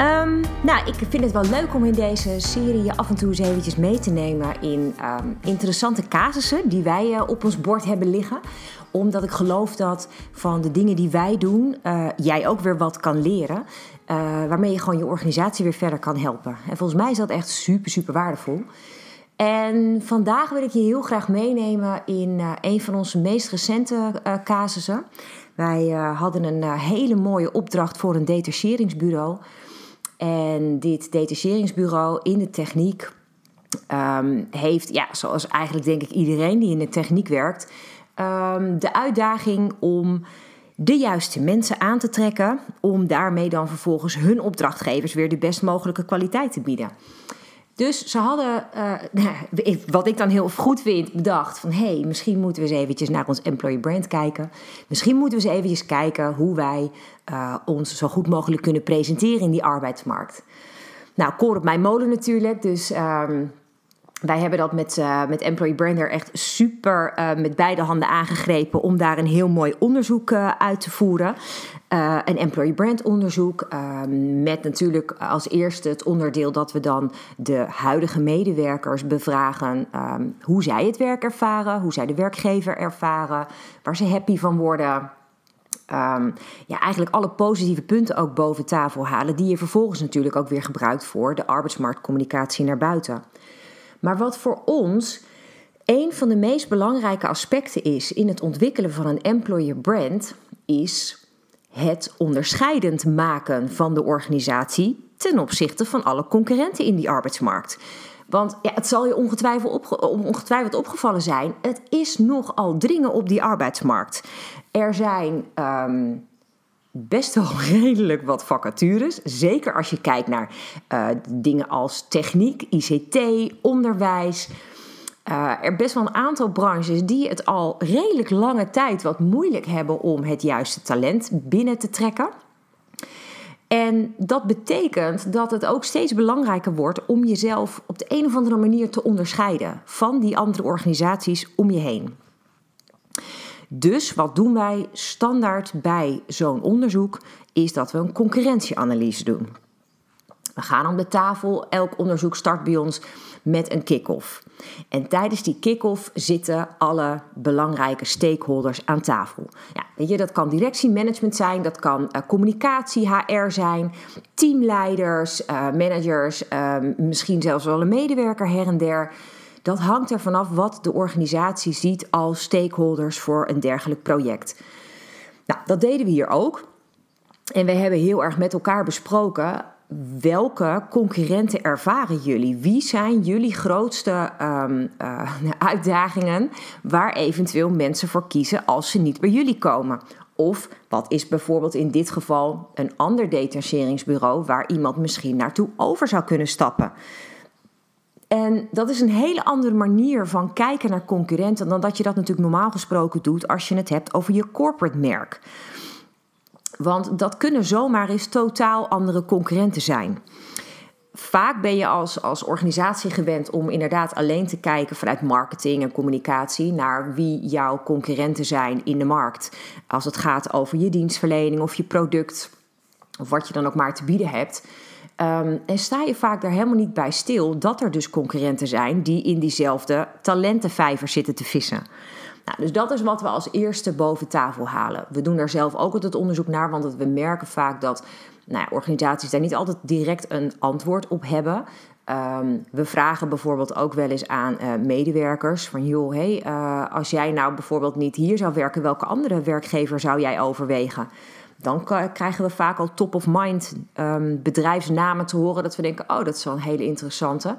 Um, nou, ik vind het wel leuk om in deze serie je af en toe eens eventjes mee te nemen in um, interessante casussen die wij uh, op ons bord hebben liggen. Omdat ik geloof dat van de dingen die wij doen, uh, jij ook weer wat kan leren. Uh, waarmee je gewoon je organisatie weer verder kan helpen. En volgens mij is dat echt super, super waardevol. En vandaag wil ik je heel graag meenemen in een van onze meest recente casussen. Wij hadden een hele mooie opdracht voor een detacheringsbureau. En dit detacheringsbureau in de techniek um, heeft, ja, zoals eigenlijk denk ik iedereen die in de techniek werkt, um, de uitdaging om de juiste mensen aan te trekken, om daarmee dan vervolgens hun opdrachtgevers weer de best mogelijke kwaliteit te bieden. Dus ze hadden, uh, wat ik dan heel goed vind, bedacht van... hé, hey, misschien moeten we eens eventjes naar ons employee brand kijken. Misschien moeten we eens eventjes kijken hoe wij uh, ons zo goed mogelijk kunnen presenteren in die arbeidsmarkt. Nou, koor op mijn molen natuurlijk, dus... Um, wij hebben dat met, uh, met Employee Brander echt super uh, met beide handen aangegrepen om daar een heel mooi onderzoek uh, uit te voeren. een Employee Brand onderzoek ehm, met natuurlijk als eerste het onderdeel dat we dan de huidige medewerkers bevragen um, hoe zij het werk ervaren, hoe zij de werkgever ervaren, waar ze happy van worden. Um, ja, eigenlijk alle positieve punten ook boven tafel halen, die je vervolgens natuurlijk ook weer gebruikt voor de arbeidsmarktcommunicatie naar buiten. Maar wat voor ons een van de meest belangrijke aspecten is in het ontwikkelen van een employer brand, is het onderscheidend maken van de organisatie ten opzichte van alle concurrenten in die arbeidsmarkt. Want ja, het zal je ongetwijfeld, ongetwijfeld opgevallen zijn, het is nogal dringen op die arbeidsmarkt. Er zijn um, best wel redelijk wat vacatures. Zeker als je kijkt naar uh, dingen als techniek, ICT, onderwijs. Uh, er best wel een aantal branches die het al redelijk lange tijd wat moeilijk hebben om het juiste talent binnen te trekken. En dat betekent dat het ook steeds belangrijker wordt om jezelf op de een of andere manier te onderscheiden van die andere organisaties om je heen. Dus wat doen wij standaard bij zo'n onderzoek? Is dat we een concurrentieanalyse doen. We gaan om de tafel, elk onderzoek start bij ons met een kick-off. En tijdens die kick-off zitten alle belangrijke stakeholders aan tafel. Ja, weet je, dat kan directiemanagement zijn, dat kan uh, communicatie, HR zijn, teamleiders, uh, managers, uh, misschien zelfs wel een medewerker her en der. Dat hangt er vanaf wat de organisatie ziet als stakeholders voor een dergelijk project. Nou, dat deden we hier ook. En we hebben heel erg met elkaar besproken welke concurrenten ervaren jullie? Wie zijn jullie grootste um, uh, uitdagingen waar eventueel mensen voor kiezen als ze niet bij jullie komen? Of wat is bijvoorbeeld in dit geval een ander detacheringsbureau waar iemand misschien naartoe over zou kunnen stappen? En dat is een hele andere manier van kijken naar concurrenten dan dat je dat natuurlijk normaal gesproken doet als je het hebt over je corporate merk. Want dat kunnen zomaar eens totaal andere concurrenten zijn. Vaak ben je als, als organisatie gewend om inderdaad alleen te kijken vanuit marketing en communicatie naar wie jouw concurrenten zijn in de markt. Als het gaat over je dienstverlening of je product of wat je dan ook maar te bieden hebt. Um, en sta je vaak daar helemaal niet bij stil dat er dus concurrenten zijn die in diezelfde talentenvijver zitten te vissen. Nou, dus dat is wat we als eerste boven tafel halen. We doen daar zelf ook het onderzoek naar, want we merken vaak dat nou ja, organisaties daar niet altijd direct een antwoord op hebben. Um, we vragen bijvoorbeeld ook wel eens aan uh, medewerkers van joh, hey, uh, als jij nou bijvoorbeeld niet hier zou werken, welke andere werkgever zou jij overwegen? Dan krijgen we vaak al top of mind um, bedrijfsnamen te horen. Dat we denken, oh, dat is wel een hele interessante.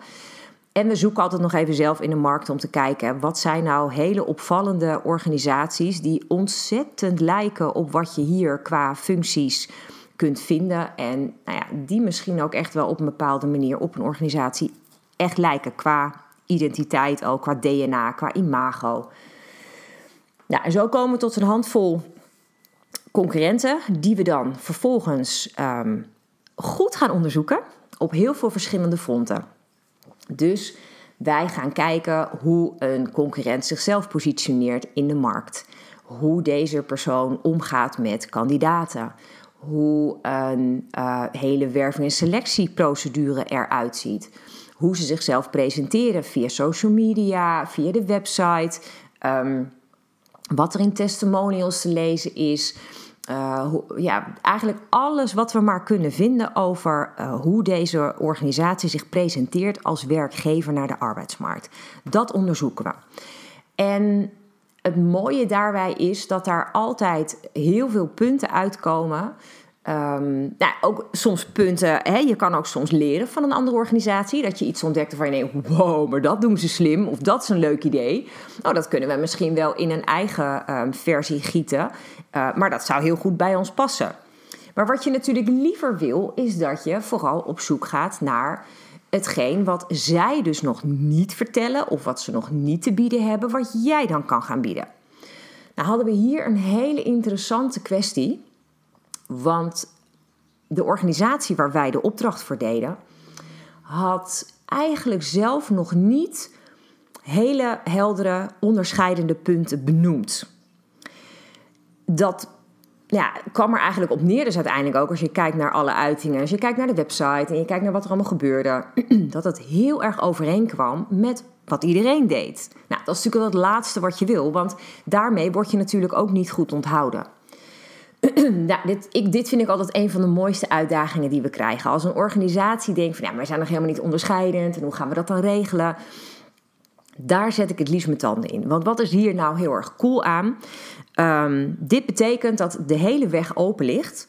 En we zoeken altijd nog even zelf in de markt om te kijken... wat zijn nou hele opvallende organisaties... die ontzettend lijken op wat je hier qua functies kunt vinden... en nou ja, die misschien ook echt wel op een bepaalde manier op een organisatie echt lijken qua identiteit ook, qua DNA, qua imago. Nou, en zo komen we tot een handvol concurrenten die we dan vervolgens um, goed gaan onderzoeken op heel veel verschillende fronten. Dus wij gaan kijken hoe een concurrent zichzelf positioneert in de markt. Hoe deze persoon omgaat met kandidaten. Hoe een uh, hele werving- en selectieprocedure eruit ziet. Hoe ze zichzelf presenteren via social media, via de website. Um, wat er in testimonials te lezen is. Uh, ja, eigenlijk alles wat we maar kunnen vinden over uh, hoe deze organisatie zich presenteert als werkgever naar de arbeidsmarkt. Dat onderzoeken we. En het mooie daarbij is dat daar altijd heel veel punten uitkomen Um, nou, ook soms punten, hè, je kan ook soms leren van een andere organisatie. Dat je iets ontdekt waarvan je denkt, wow, maar dat doen ze slim. Of dat is een leuk idee. Nou, dat kunnen we misschien wel in een eigen um, versie gieten. Uh, maar dat zou heel goed bij ons passen. Maar wat je natuurlijk liever wil, is dat je vooral op zoek gaat naar hetgeen wat zij dus nog niet vertellen. Of wat ze nog niet te bieden hebben, wat jij dan kan gaan bieden. Nou hadden we hier een hele interessante kwestie. Want de organisatie waar wij de opdracht voor deden, had eigenlijk zelf nog niet hele heldere onderscheidende punten benoemd. Dat ja, kwam er eigenlijk op neer, dus uiteindelijk ook als je kijkt naar alle uitingen, als je kijkt naar de website en je kijkt naar wat er allemaal gebeurde, dat het heel erg overeenkwam met wat iedereen deed. Nou, dat is natuurlijk wel het laatste wat je wil, want daarmee word je natuurlijk ook niet goed onthouden. nou, dit, ik, dit vind ik altijd een van de mooiste uitdagingen die we krijgen. Als een organisatie denkt van ja, wij zijn nog helemaal niet onderscheidend en hoe gaan we dat dan regelen? Daar zet ik het liefst mijn tanden in. Want wat is hier nou heel erg cool aan? Um, dit betekent dat de hele weg open ligt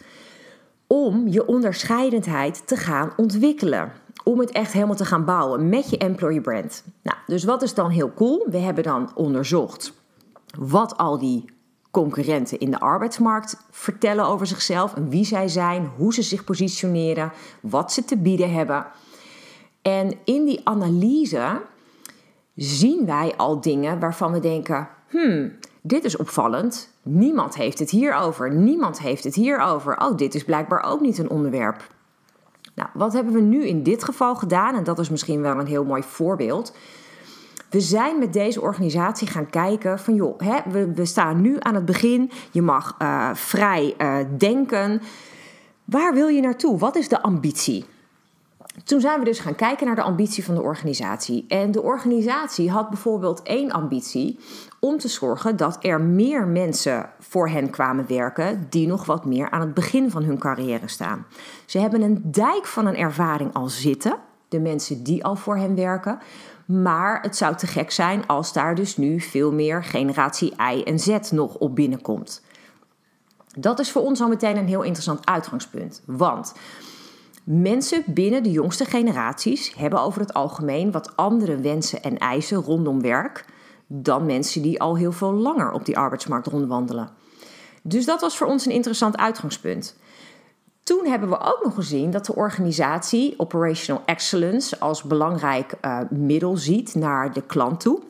om je onderscheidendheid te gaan ontwikkelen. Om het echt helemaal te gaan bouwen met je employer brand. Nou, dus wat is dan heel cool? We hebben dan onderzocht wat al die concurrenten in de arbeidsmarkt vertellen over zichzelf en wie zij zijn, hoe ze zich positioneren, wat ze te bieden hebben. En in die analyse zien wij al dingen waarvan we denken: hmm, dit is opvallend. Niemand heeft het hierover. Niemand heeft het hierover. Oh, dit is blijkbaar ook niet een onderwerp. Nou, wat hebben we nu in dit geval gedaan? En dat is misschien wel een heel mooi voorbeeld. We zijn met deze organisatie gaan kijken van joh, hè, we, staan nu aan het begin. Je mag uh, vrij uh, denken. Waar wil je naartoe? Wat is de ambitie? Toen zijn we dus gaan kijken naar de ambitie van de organisatie. En de organisatie had bijvoorbeeld één ambitie om te zorgen dat er meer mensen voor hen kwamen werken die nog wat meer aan het begin van hun carrière staan. Ze hebben een dijk van een ervaring al zitten, de mensen die al voor hen werken. Maar het zou te gek zijn als daar dus nu veel meer generatie I en Z nog op binnenkomt. Dat is voor ons al meteen een heel interessant uitgangspunt. Want mensen binnen de jongste generaties hebben over het algemeen wat andere wensen en eisen rondom werk dan mensen die al heel veel langer op die arbeidsmarkt rondwandelen. Dus dat was voor ons een interessant uitgangspunt. Toen hebben we ook nog gezien dat de organisatie Operational Excellence als belangrijk uh, middel ziet naar de klant toe.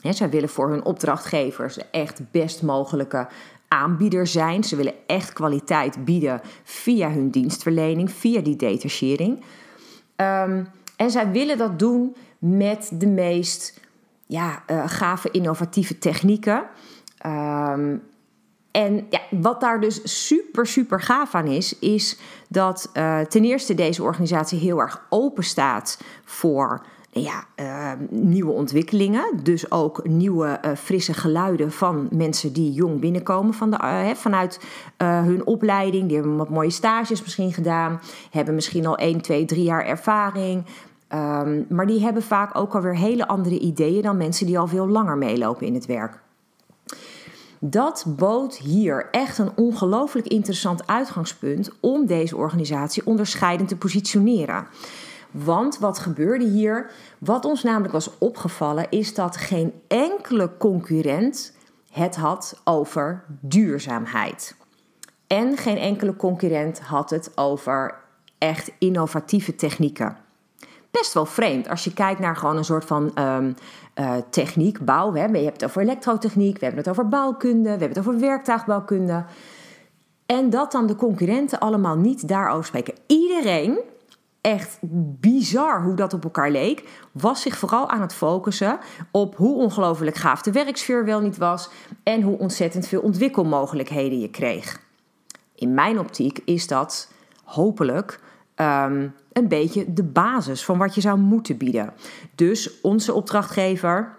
He, zij willen voor hun opdrachtgevers echt best mogelijke aanbieder zijn. Ze willen echt kwaliteit bieden via hun dienstverlening, via die detachering. Um, en zij willen dat doen met de meest ja, uh, gave innovatieve technieken. Um, en ja, wat daar dus super, super gaaf aan is, is dat uh, ten eerste deze organisatie heel erg open staat voor ja, uh, nieuwe ontwikkelingen. Dus ook nieuwe uh, frisse geluiden van mensen die jong binnenkomen van de, vanuit hun opleiding. Die hebben wat mooie stages misschien gedaan, hebben misschien al 1, 2, 3 jaar ervaring. Um, maar die hebben vaak ook alweer hele andere ideeën dan mensen die al veel langer meelopen in het werk. Dat bood hier echt een ongelooflijk interessant uitgangspunt om deze organisatie onderscheidend te positioneren. Want wat gebeurde hier? Wat ons namelijk was opgevallen is dat geen enkele concurrent het had over duurzaamheid. En geen enkele concurrent had het over echt innovatieve technieken. Best wel vreemd. Als je kijkt naar gewoon een soort van um, uh, techniek, bouw. Hè. Je hebt het over elektrotechniek, we hebben het over bouwkunde, we hebben het over werktuigbouwkunde. En dat dan de concurrenten allemaal niet daarover spreken. Iedereen, echt bizar hoe dat op elkaar leek, was zich vooral aan het focussen op hoe ongelooflijk gaaf de werksfeer wel niet was en hoe ontzettend veel ontwikkelmogelijkheden je kreeg. In mijn optiek is dat hopelijk Ehm, een beetje de basis van wat je zou moeten bieden. Dus onze opdrachtgever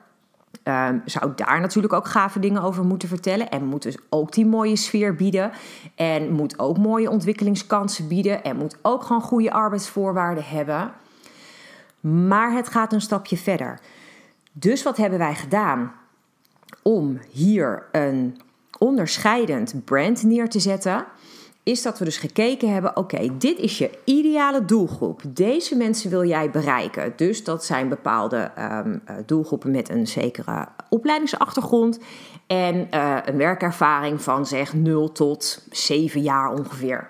ehm, zou daar natuurlijk ook gave dingen over moeten vertellen. En moet dus ook die mooie sfeer bieden. En moet ook mooie ontwikkelingskansen bieden. En moet ook gewoon goede arbeidsvoorwaarden hebben. Maar het gaat een stapje verder. Dus wat hebben wij gedaan? Om hier een onderscheidend brand neer te zetten is dat we dus gekeken hebben: oké, dit is je ideale doelgroep. Deze mensen wil jij bereiken. Dus dat zijn bepaalde um, doelgroepen met een zekere opleidingsachtergrond en uh, een werkervaring van zeg 0 tot 7 jaar ongeveer.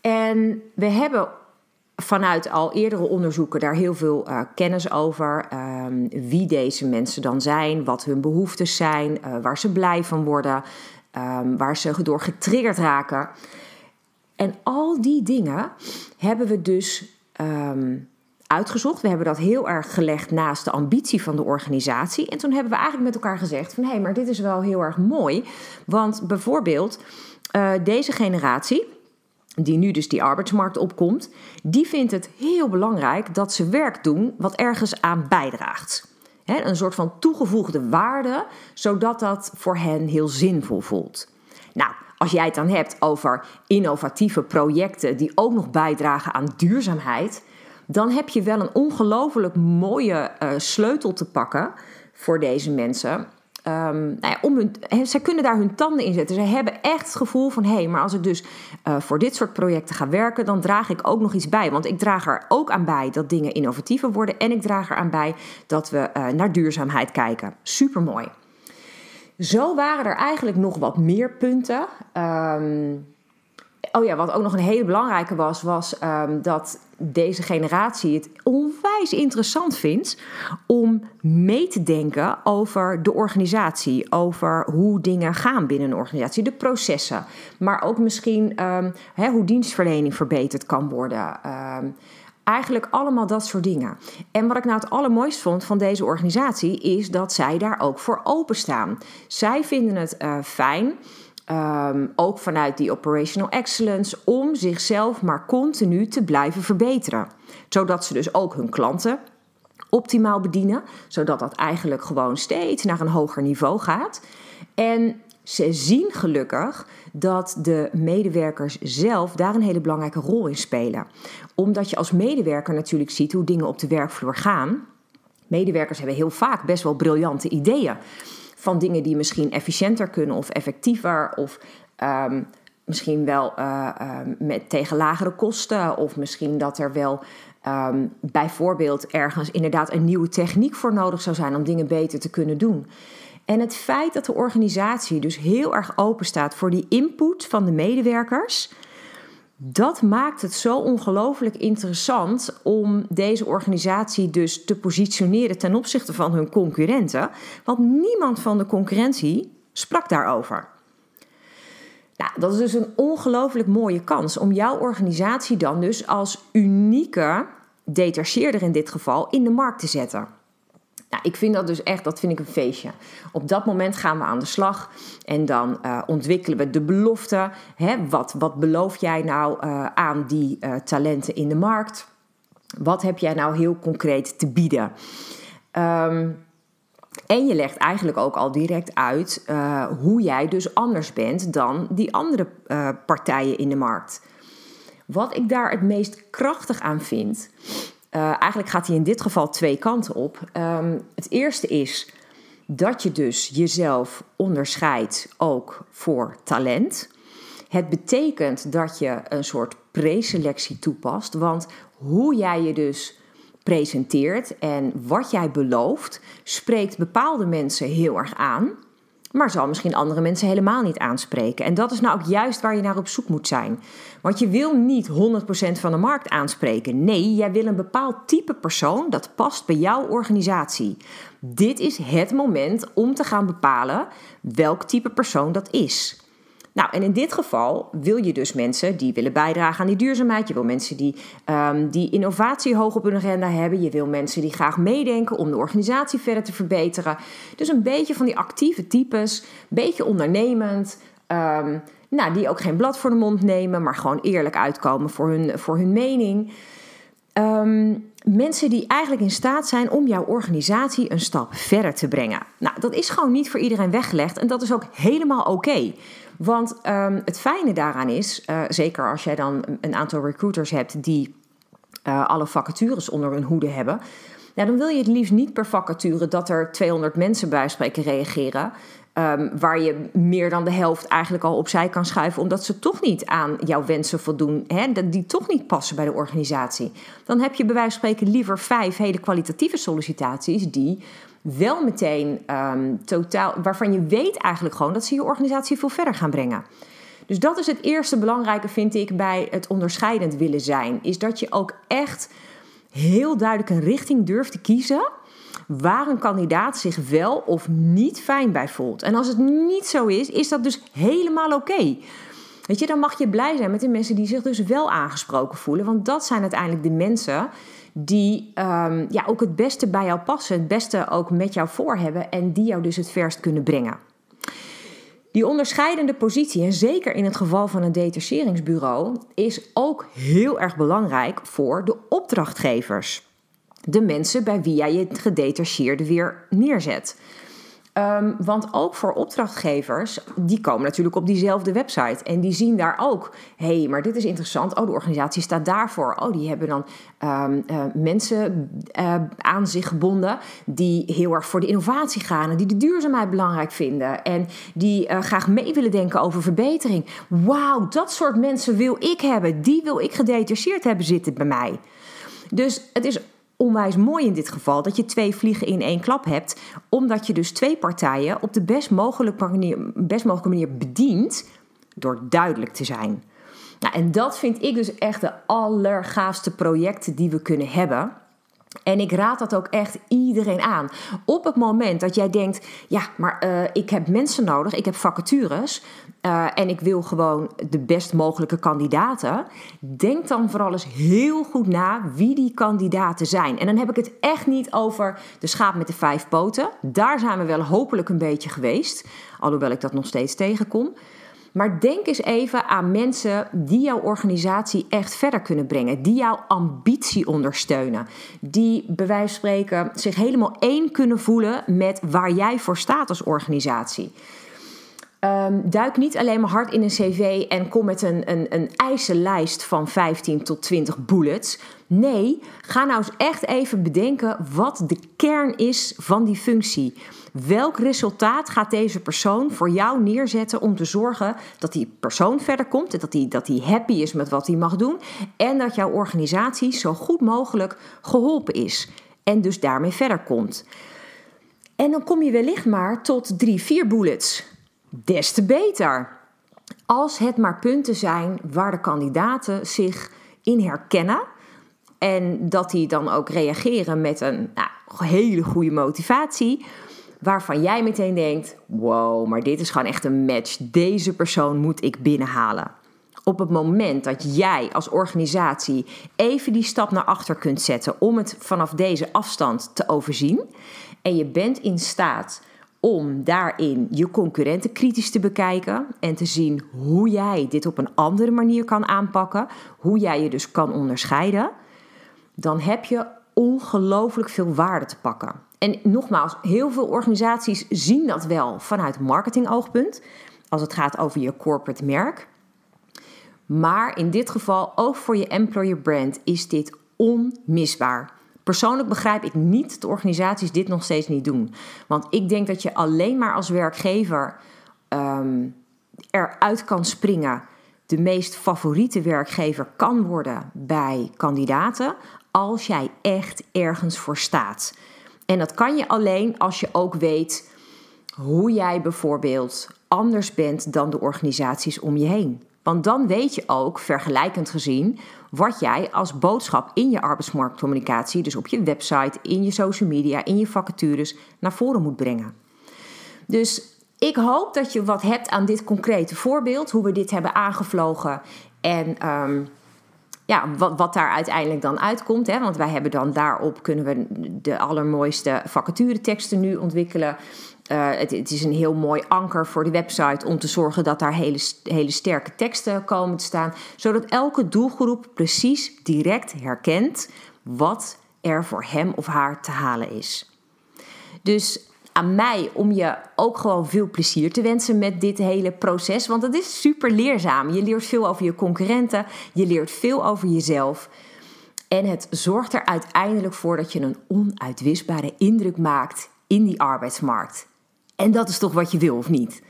En we hebben vanuit al eerdere onderzoeken daar heel veel uh, kennis over. Um, wie deze mensen dan zijn, wat hun behoeftes zijn, waar ze blij van worden. Ehm, waar ze door getriggerd raken. En al die dingen hebben we dus ehm, uitgezocht. We hebben dat heel erg gelegd naast de ambitie van de organisatie. En toen hebben we eigenlijk met elkaar gezegd van hé, hey, maar dit is wel heel erg mooi. Want bijvoorbeeld uh, deze generatie, die nu dus die arbeidsmarkt opkomt, die vindt het heel belangrijk dat ze werk doen wat ergens aan bijdraagt een soort van toegevoegde waarde, zodat dat voor hen heel zinvol voelt. Nou, als jij het dan hebt over innovatieve projecten die ook nog bijdragen aan duurzaamheid, dan heb je wel een ongelooflijk mooie uh, sleutel te pakken voor deze mensen. Um, nou kunnen daar hun tanden in zetten. Ze hebben echt het gevoel van: hé, hey, maar als ik dus uh, voor dit soort projecten ga werken, dan draag ik ook nog iets bij. Want ik draag er ook aan bij dat dingen innovatiever worden. En ik draag er aan bij dat we uh, naar duurzaamheid kijken. Super mooi. Zo waren er eigenlijk nog wat meer punten. Um, Oh ja, wat ook nog een hele belangrijke was, was um, dat deze generatie het onwijs interessant vindt om mee te denken over de organisatie, over hoe dingen gaan binnen een organisatie, de processen, maar ook misschien um, hoe dienstverlening verbeterd kan worden. Um, Eigenlijk allemaal dat soort dingen. En wat ik nou het allermooist vond van deze organisatie is dat zij daar ook voor openstaan. Zij vinden het uh, fijn Um, ook vanuit die operational excellence, om zichzelf maar continu te blijven verbeteren. Zodat ze dus ook hun klanten optimaal bedienen, zodat dat eigenlijk gewoon steeds naar een hoger niveau gaat. En ze zien gelukkig dat de medewerkers zelf daar een hele belangrijke rol in spelen. Omdat je als medewerker natuurlijk ziet hoe dingen op de werkvloer gaan. Medewerkers hebben heel vaak best wel briljante ideeën van dingen die misschien efficiënter kunnen of effectiever of um, misschien wel uh, uh, met, tegen lagere kosten of misschien dat er wel um, bijvoorbeeld ergens inderdaad een nieuwe techniek voor nodig zou zijn om dingen beter te kunnen doen. En het feit dat de organisatie dus heel erg open staat voor die input van de medewerkers, dat maakt het zo ongelooflijk interessant om deze organisatie dus te positioneren ten opzichte van hun concurrenten. Want niemand van de concurrentie sprak daarover. Nou, dat is dus een ongelooflijk mooie kans om jouw organisatie dan dus als unieke detacheerder in dit geval in de markt te zetten. Nou, ik vind dat dus echt, dat vind ik een feestje. Op dat moment gaan we aan de slag en dan uh, ontwikkelen we de belofte. Hè, wat, wat beloof jij nou uh, aan die uh, talenten in de markt? Wat heb jij nou heel concreet te bieden? Um, en je legt eigenlijk ook al direct uit hoe jij dus anders bent dan die andere partijen in de markt. Wat ik daar het meest krachtig aan vind, uh, eigenlijk gaat hij in dit geval twee kanten op. Um, het eerste is dat je dus jezelf onderscheidt ook voor talent. Het betekent dat je een soort preselectie toepast, want hoe jij je dus presenteert en wat jij belooft, spreekt bepaalde mensen heel erg aan. maar zal misschien andere mensen helemaal niet aanspreken. En dat is nou ook juist waar je naar op zoek moet zijn. Want je wil niet 100% van de markt aanspreken. Nee, jij wil een bepaald type persoon dat past bij jouw organisatie. Dit is het moment om te gaan bepalen welk type persoon dat is. Nou, en in dit geval wil je dus mensen die willen bijdragen aan die duurzaamheid. Je wil mensen die, um, die innovatie hoog op hun agenda hebben. Je wil mensen die graag meedenken om de organisatie verder te verbeteren. Dus een beetje van die actieve types, beetje ondernemend. Um, nou, die ook geen blad voor de mond nemen, maar gewoon eerlijk uitkomen voor hun, voor hun mening. Um, mensen die eigenlijk in staat zijn om jouw organisatie een stap verder te brengen. Nou, dat is gewoon niet voor iedereen weggelegd en dat is ook helemaal oké. Want um, het fijne daaraan is, uh, zeker als jij dan een aantal recruiters hebt die uh, alle vacatures onder hun hoede hebben. Ja, dan wil je het liefst niet per vacature dat er 200 mensen bij spreken reageren. Um, waar je meer dan de helft eigenlijk al opzij kan schuiven, omdat ze toch niet aan jouw wensen voldoen, hè, die toch niet passen bij de organisatie. Dan heb je bij wijze van spreken liever vijf hele kwalitatieve sollicitaties die wel meteen um, totaal, waarvan je weet eigenlijk gewoon dat ze je organisatie veel verder gaan brengen. Dus dat is het eerste belangrijke, vind ik, bij het onderscheidend willen zijn. Is dat je ook echt heel duidelijk een richting durft te kiezen waar een kandidaat zich wel of niet fijn bij voelt. En als het niet zo is, is dat dus helemaal oké. Weet je, dan mag je blij zijn met de mensen die zich dus wel aangesproken voelen. Want dat zijn uiteindelijk de mensen die um, ja, ook het beste bij jou passen, het beste ook met jou voor hebben en die jou dus het verst kunnen brengen. Die onderscheidende positie, en zeker in het geval van een detacheringsbureau, is ook heel erg belangrijk voor de opdrachtgevers. De mensen bij wie jij je gedetacheerde weer neerzet. Um, want ook voor opdrachtgevers, die komen natuurlijk op diezelfde website. En die zien daar ook, hé, hey, maar dit is interessant. Oh, de organisatie staat daarvoor. Oh, die hebben dan um, uh, mensen uh, aan zich gebonden die heel erg voor de innovatie gaan. En die de duurzaamheid belangrijk vinden. En die uh, graag mee willen denken over verbetering. Wauw, dat soort mensen wil ik hebben. Die wil ik gedetacheerd hebben zitten bij mij. Dus het is onwijs mooi in dit geval dat je twee vliegen in één klap hebt, omdat je dus twee partijen op de best mogelijke manier, best mogelijke manier bedient door duidelijk te zijn. Nou, en dat vind ik dus echt de allergaafste projecten die we kunnen hebben. En ik raad dat ook echt iedereen aan. Op het moment dat jij denkt: ja, maar uh, ik heb mensen nodig, ik heb vacatures uh, en ik wil gewoon de best mogelijke kandidaten. Denk dan vooral eens heel goed na wie die kandidaten zijn. En dan heb ik het echt niet over de schaap met de vijf poten. Daar zijn we wel hopelijk een beetje geweest, alhoewel ik dat nog steeds tegenkom. Maar denk eens even aan mensen die jouw organisatie echt verder kunnen brengen, die jouw ambitie ondersteunen, die bij wijze van spreken zich helemaal één kunnen voelen met waar jij voor staat als organisatie. Um, duik niet alleen maar hard in een cv en kom met een, een, een eisenlijst van 15 tot 20 bullets. Nee, ga nou eens echt even bedenken wat de kern is van die functie. Welk resultaat gaat deze persoon voor jou neerzetten om te zorgen dat die persoon verder komt, en dat hij dat die happy is met wat hij mag doen en dat jouw organisatie zo goed mogelijk geholpen is en dus daarmee verder komt. En dan kom je wellicht maar tot drie, vier bullets. Des te beter. Als het maar punten zijn waar de kandidaten zich in herkennen en dat die dan ook reageren met een nou, hele goede motivatie waarvan jij meteen denkt: wow, maar dit is gewoon echt een match. Deze persoon moet ik binnenhalen. Op het moment dat jij als organisatie even die stap naar achter kunt zetten om het vanaf deze afstand te overzien en je bent in staat om daarin je concurrenten kritisch te bekijken en te zien hoe jij dit op een andere manier kan aanpakken, hoe jij je dus kan onderscheiden, dan heb je ongelooflijk veel waarde te pakken. En nogmaals, heel veel organisaties zien dat wel vanuit marketingoogpunt, als het gaat over je corporate merk. Maar in dit geval, ook voor je employer brand, is dit onmisbaar. Persoonlijk begrijp ik niet dat organisaties dit nog steeds niet doen. Want ik denk dat je alleen maar als werkgever um, eruit kan springen, de meest favoriete werkgever kan worden bij kandidaten, als jij echt ergens voor staat. En dat kan je alleen als je ook weet hoe jij bijvoorbeeld anders bent dan de organisaties om je heen. Want dan weet je ook, vergelijkend gezien, wat jij als boodschap in je arbeidsmarktcommunicatie, dus op je website, in je social media, in je vacatures, naar voren moet brengen. Dus ik hoop dat je wat hebt aan dit concrete voorbeeld, hoe we dit hebben aangevlogen en ehm, ja, wat, wat daar uiteindelijk dan uitkomt. Hè? Want wij hebben dan daarop kunnen we de allermooiste vacatureteksten nu ontwikkelen. Uh, het, het, is een heel mooi anker voor de website om te zorgen dat daar hele, hele sterke teksten komen te staan. Zodat elke doelgroep precies direct herkent wat er voor hem of haar te halen is. Dus aan mij om je ook gewoon veel plezier te wensen met dit hele proces. Want het is super leerzaam. Je leert veel over je concurrenten, je leert veel over jezelf. En het zorgt er uiteindelijk voor dat je een onuitwisbare indruk maakt in die arbeidsmarkt. En dat is toch wat je wil, of niet?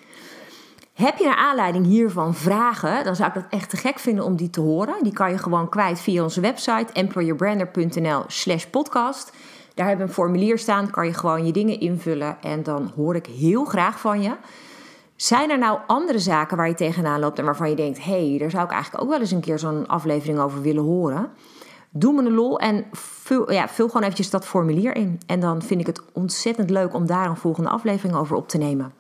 Heb je naar aanleiding hiervan vragen, dan zou ik dat echt te gek vinden om die te horen. Die kan je gewoon kwijt via onze website employerbrander.nl slash podcast. Daar hebben we een formulier staan, kan je gewoon je dingen invullen en dan hoor ik heel graag van je. Zijn er nou andere zaken waar je tegenaan loopt en waarvan je denkt: hé, hey, daar zou ik eigenlijk ook wel eens een keer zo'n aflevering over willen horen? Doe me een lol en vul, ja, vul gewoon eventjes dat formulier in. En dan vind ik het ontzettend leuk om daar een volgende aflevering over op te nemen.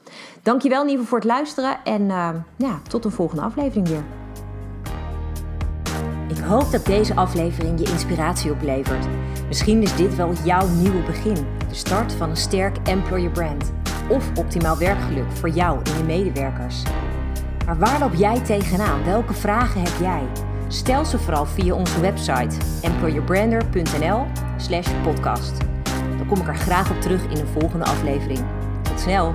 Dankjewel in ieder geval voor het luisteren en uh, ja, tot een volgende aflevering weer. Ik hoop dat deze aflevering je inspiratie oplevert. Misschien is dit wel jouw nieuwe begin, de start van een sterk employer brand of optimaal werkgeluk voor jou en je medewerkers. Maar waar loop jij tegenaan? Welke vragen heb jij? Stel ze vooral via onze website employerbrander.nl/podcast. Dan kom ik er graag op terug in een volgende aflevering. Tot snel!